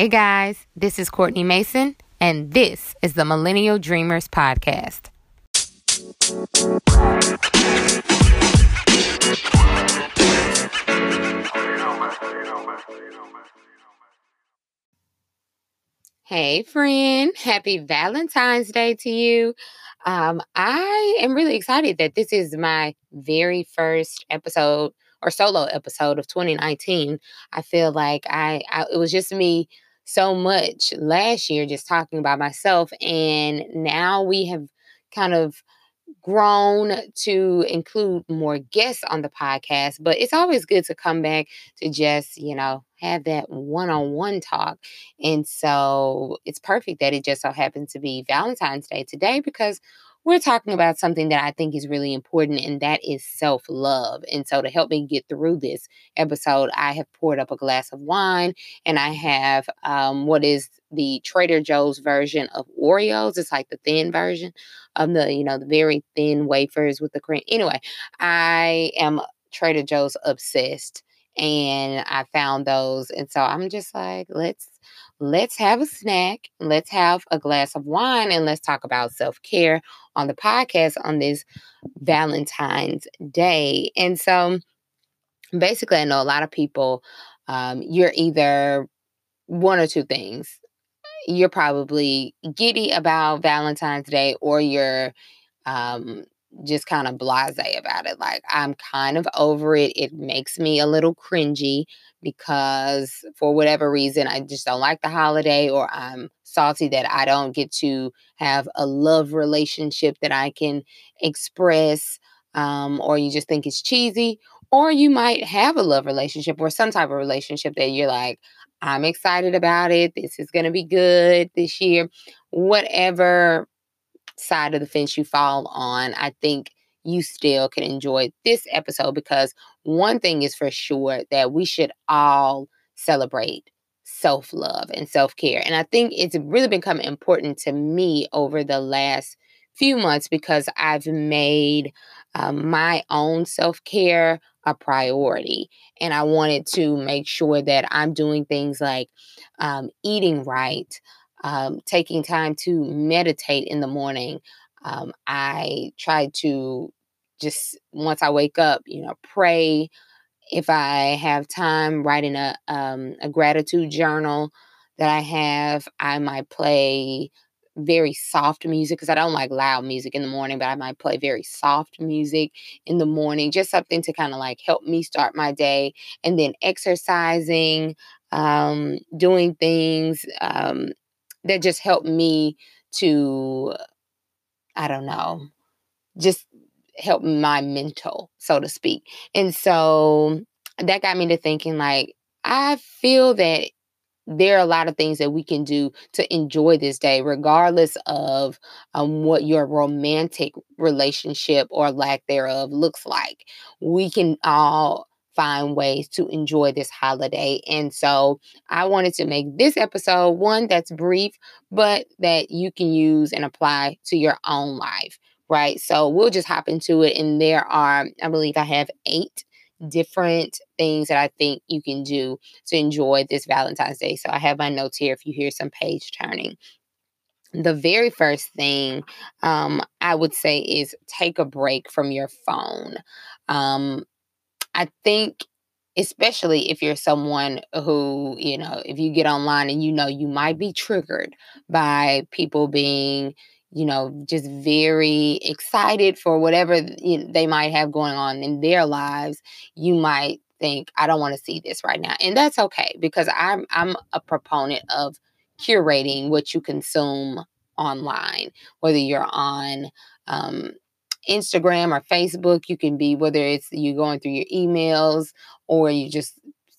Hey guys, this is Kourtni Rashon, and this is the Millennial Dreamers Podcast. Hey, friend. Happy Valentine's Day to you. Um, I am really excited that this is my very first episode or solo episode of 2019. I feel like I, I it was just me so much last year just talking about myself and now we have kind of grown to include more guests on the podcast, but it's always good to come back to just, you know, have that one on one talk. And so it's perfect that it just so happens to be Valentine's Day today because we're talking about something that I think is really important, and that is self love. And so, to help me get through this episode, I have poured up a glass of wine and I have um, what is the Trader Joe's version of Oreos. It's like the thin version of the, you know, the very thin wafers with the cream. Anyway, I am Trader Joe's obsessed and I found those. And so I'm just like, let's let's have a snack, let's have a glass of wine, and let's talk about self care on the podcast on this Valentine's Day. And so basically, I know a lot of people, um, you're either one or two things. You're probably giddy about Valentine's Day, or you're um, just kind of blase about it. Like, I'm kind of over it. It makes me a little cringy because for whatever reason, I just don't like the holiday or I'm salty that I don't get to have a love relationship that I can express, um, or you just think it's cheesy, or you might have a love relationship or some type of relationship that you're like, I'm excited about it. This is going to be good this year. Whatever side of the fence you fall on, I think you still can enjoy this episode because one thing is for sure that we should all celebrate self love and self care. And I think it's really become important to me over the last few months because I've made um, my own self care a priority. And I wanted to make sure that I'm doing things like um, eating right, um, taking time to meditate in the morning. Um, I try to just once I wake up, you know, pray. If I have time, writing a um, a gratitude journal that I have, I might play very soft music because I don't like loud music in the morning, but I might play very soft music in the morning, just something to kind of like help me start my day. And then exercising, um, doing things um, that just helped me to, I don't know, just help my mental, so to speak. And so that got me to thinking like, I feel that there are a lot of things that we can do to enjoy this day, regardless of um, what your romantic relationship or lack thereof looks like. We can all find ways to enjoy this holiday. And so I wanted to make this episode one that's brief, but that you can use and apply to your own life, right? So we'll just hop into it. And there are, I believe I have eight different things that I think you can do to enjoy this Valentine's Day. So I have my notes here if you hear some page turning. The very first thing um, I would say is take a break from your phone. Um, I think especially if you're someone who, you know, if you get online and you know you might be triggered by people being, you know, just very excited for whatever they might have going on in their lives, you might think, I don't want to see this right now. And that's okay because I'm I'm a proponent of curating what you consume online, whether you're on um, Instagram or Facebook. You can be whether it's you going through your emails or you just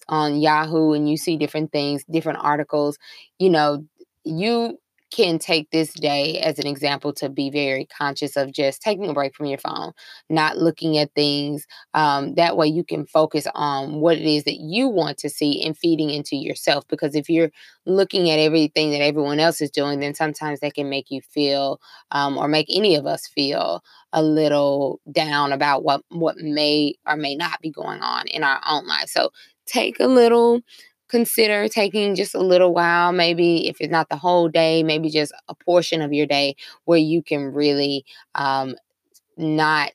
on Yahoo and you see different things, different articles. You know, you can take this day as an example to be very conscious of just taking a break from your phone, not looking at things. Um, that way, you can focus on what it is that you want to see and feeding into yourself. Because if you're looking at everything that everyone else is doing, then sometimes that can make you feel, um, or make any of us feel, a little down about what what may or may not be going on in our own life. So take a little consider taking just a little while, maybe if it's not the whole day, maybe just a portion of your day where you can really um, not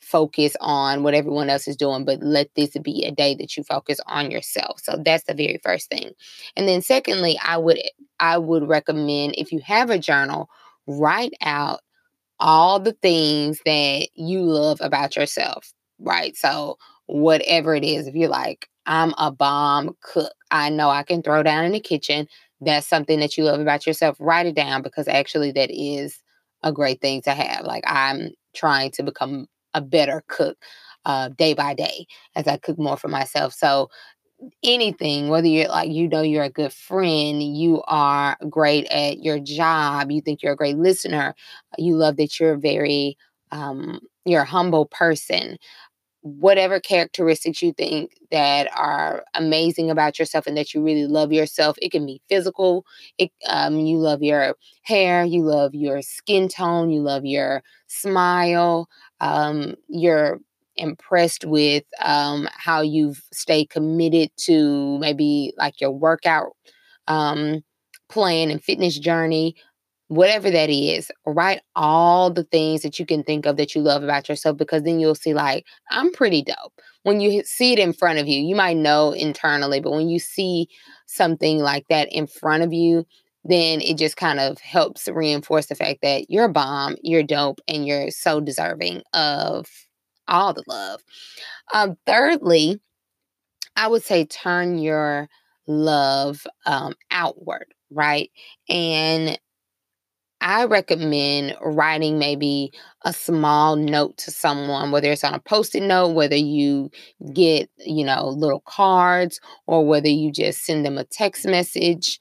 focus on what everyone else is doing, but let this be a day that you focus on yourself. So that's the very first thing. And then secondly, I would I would recommend if you have a journal, write out all the things that you love about yourself, right? So whatever it is, if you're like, I'm a bomb cook, I know I can throw down in the kitchen. That's something that you love about yourself. Write it down because actually that is a great thing to have. Like I'm trying to become a better cook uh, day by day as I cook more for myself. So anything, whether you're like, you know, you're a good friend, you are great at your job, you think you're a great listener, you love that you're very, um, you're a humble person, whatever characteristics you think that are amazing about yourself and that you really love yourself it can be physical it um, you love your hair you love your skin tone you love your smile um, you're impressed with um, how you've stayed committed to maybe like your workout um, plan and fitness journey whatever that is, write all the things that you can think of that you love about yourself because then you'll see, like, I'm pretty dope. When you see it in front of you, you might know internally, but when you see something like that in front of you, then it just kind of helps reinforce the fact that you're a bomb, you're dope, and you're so deserving of all the love. Um, thirdly, I would say turn your love um, outward, right? And I recommend writing maybe a small note to someone, whether it's on a post it note, whether you get, you know, little cards, or whether you just send them a text message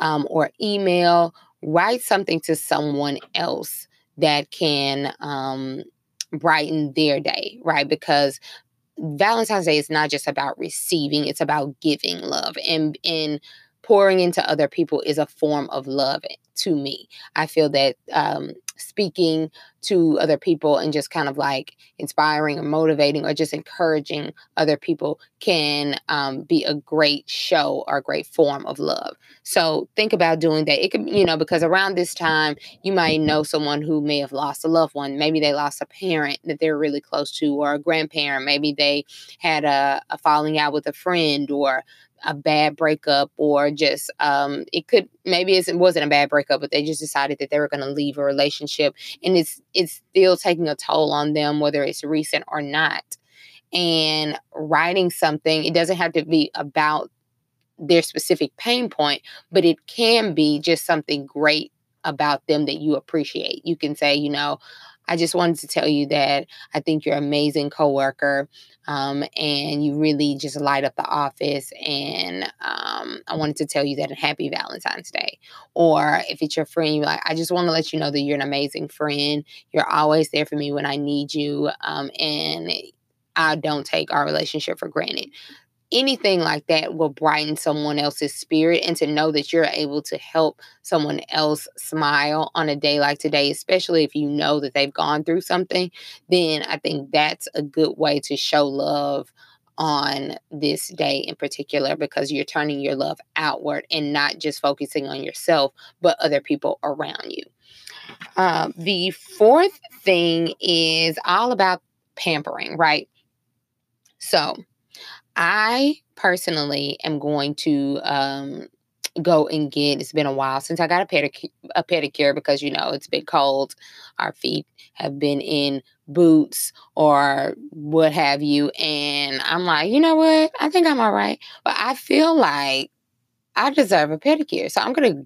um, or email. Write something to someone else that can um, brighten their day, right? Because Valentine's Day is not just about receiving, it's about giving love. And, and pouring into other people is a form of love to me. I feel that um, speaking to other people and just kind of like inspiring or motivating or just encouraging other people can um, be a great show or a great form of love. So think about doing that. It could, you know, because around this time, you might know someone who may have lost a loved one. Maybe they lost a parent that they're really close to or a grandparent. Maybe they had a, a falling out with a friend or a bad breakup or just um, it could maybe it wasn't a bad breakup but they just decided that they were going to leave a relationship and it's it's still taking a toll on them whether it's recent or not. And writing something it doesn't have to be about their specific pain point but it can be just something great about them that you appreciate. You can say you know I just wanted to tell you that I think you're an amazing coworker, um, and you really just light up the office. And um, I wanted to tell you that a happy Valentine's Day. Or if it's your friend, you're like, I just want to let you know that you're an amazing friend. You're always there for me when I need you, um, and I don't take our relationship for granted anything like that will brighten someone else's spirit and to know that you're able to help someone else smile on a day like today especially if you know that they've gone through something then i think that's a good way to show love on this day in particular because you're turning your love outward and not just focusing on yourself but other people around you. Uh, the fourth thing is all about pampering right? So I personally am going to um, go and get. It's been a while since I got a pedicure, a pedicure because you know it's been cold. Our feet have been in boots or what have you, and I'm like, you know what? I think I'm all right, but I feel like I deserve a pedicure, so I'm gonna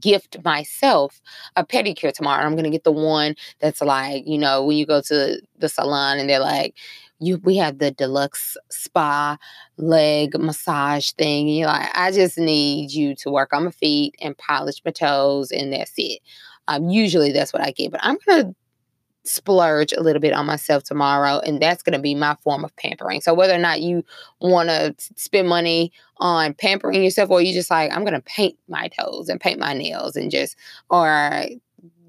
gift myself a pedicure tomorrow. I'm gonna get the one that's like, you know, when you go to the salon and they're like, you we have the deluxe spa leg massage thing. you're like, I just need you to work on my feet and polish my toes, and that's it. Um, usually that's what I get, but I'm gonna splurge a little bit on myself tomorrow and that's going to be my form of pampering so whether or not you want to spend money on pampering yourself or you just like i'm going to paint my toes and paint my nails and just or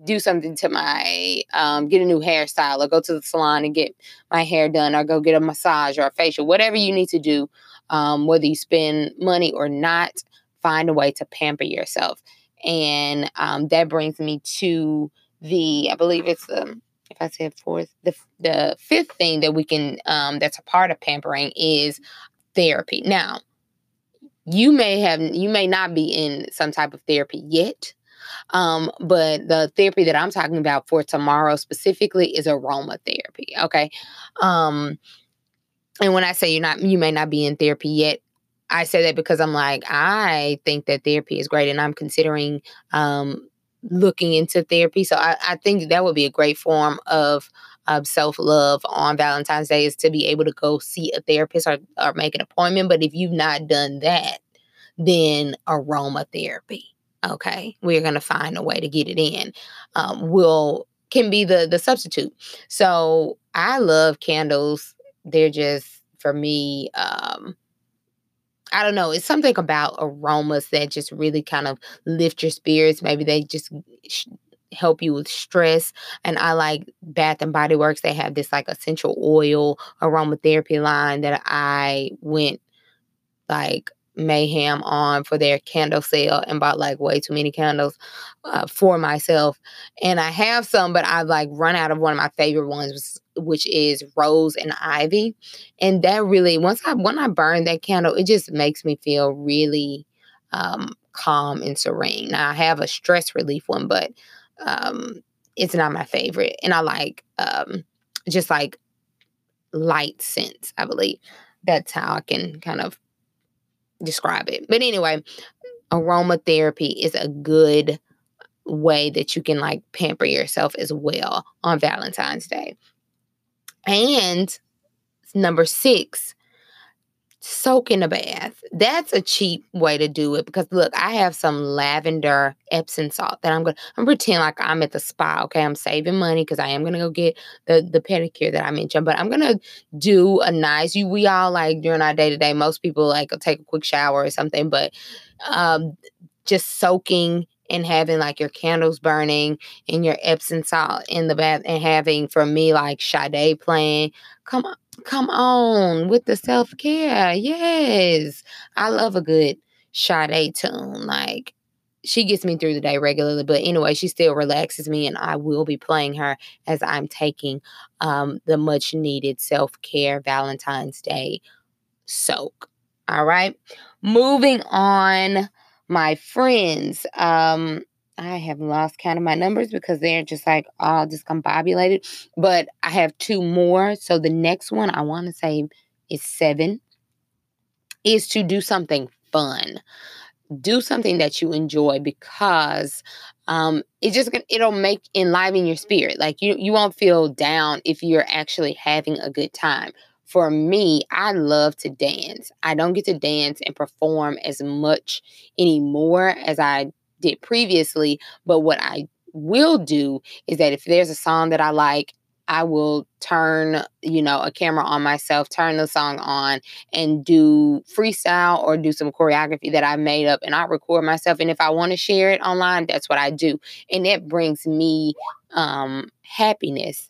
do something to my um, get a new hairstyle or go to the salon and get my hair done or go get a massage or a facial whatever you need to do um, whether you spend money or not, find a way to pamper yourself. And um, that brings me to the, I believe it's the, if I said fourth, the the fifth thing that we can um, that's a part of pampering is therapy. Now, you may have you may not be in some type of therapy yet. Um, but the therapy that I'm talking about for tomorrow specifically is aromatherapy. Okay. Um, and when I say you're not, you may not be in therapy yet, I say that because I'm like, I think that therapy is great and I'm considering um, looking into therapy. So I, I think that would be a great form of self love on Valentine's Day is to be able to go see a therapist or, or make an appointment. But if you've not done that, then aromatherapy. Okay, we're gonna find a way to get it in. Um, will can be the the substitute. So I love candles. They're just for me. Um, I don't know. It's something about aromas that just really kind of lift your spirits. Maybe they just help you with stress. And I like Bath and Body Works. They have this like essential oil aromatherapy line that I went like mayhem on for their candle sale and bought like way too many candles uh, for myself. And I have some, but I've like run out of one of my favorite ones, which is rose and ivy. And that really, once I when I burn that candle, it just makes me feel really um, calm and serene. Now I have a stress relief one, but um, it's not my favorite. And I like um, just like light scents, I believe. That's how I can kind of describe it. But anyway, aromatherapy is a good way that you can like pamper yourself as well on Valentine's Day. And number six, soak in a bath. That's a cheap way to do it because look, I have some lavender Epsom salt that I'm gonna I'm pretend like I'm at the spa. Okay, I'm saving money because I am gonna go get the the pedicure that I mentioned, but I'm gonna do a nice. You we all like during our day to day. Most people like take a quick shower or something, but um, just soaking and having like your candles burning and your Epsom salt in the bath and having for me like Sade playing. Come on, come on with the self care. Yes, I love a good Sade tune. Like she gets me through the day regularly, but anyway, she still relaxes me, and I will be playing her as I'm taking um, the much needed self care Valentine's Day soak. All right, moving on my friends. Um, I have lost count of my numbers because they're just like all discombobulated. But I have two more. So the next one I want to say is seven is to do something fun. Do something that you enjoy because um, it just it'll make enliven your spirit. Like you you won't feel down if you're actually having a good time for me, I love to dance. I don't get to dance and perform as much anymore as I did previously. But what I will do is that if there's a song that I like, I will turn, you know, a camera on myself, turn the song on and do freestyle or do some choreography that I made up and I record myself. And if I want to share it online, that's what I do. And it brings me um happiness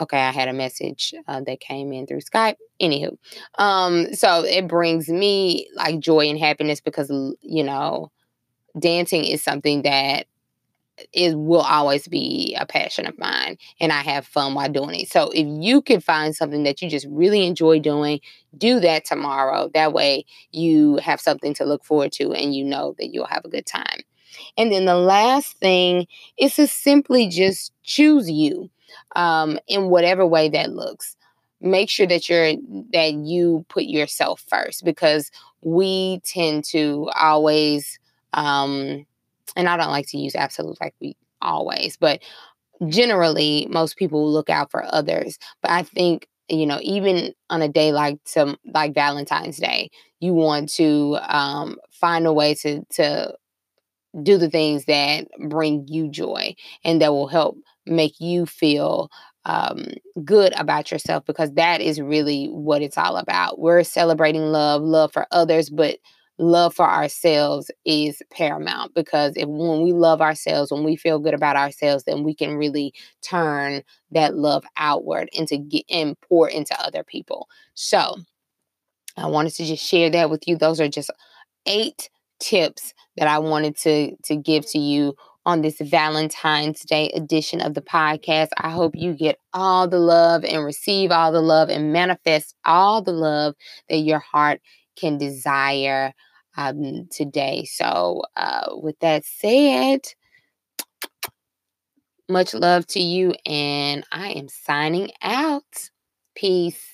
Okay, I had a message uh, that came in through Skype. Anywho, um, so it brings me like joy and happiness because you know, dancing is something that it will always be a passion of mine and I have fun while doing it. So if you can find something that you just really enjoy doing, do that tomorrow. That way you have something to look forward to and you know that you'll have a good time. And then the last thing is to simply just choose you um, in whatever way that looks. Make sure that you're that you put yourself first because we tend to always um, and I don't like to use absolute like we always, but generally most people look out for others. But I think you know even on a day like some like Valentine's Day, you want to um, find a way to to do the things that bring you joy and that will help make you feel um, good about yourself because that is really what it's all about. We're celebrating love, love for others, but love for ourselves is paramount because if when we love ourselves, when we feel good about ourselves, then we can really turn that love outward into get and pour into other people. So I wanted to just share that with you. Those are just eight tips that I wanted to to give to you on this Valentine's Day edition of the podcast. I hope you get all the love and receive all the love and manifest all the love that your heart can desire um, today. So, uh, with that said, much love to you, and I am signing out. Peace.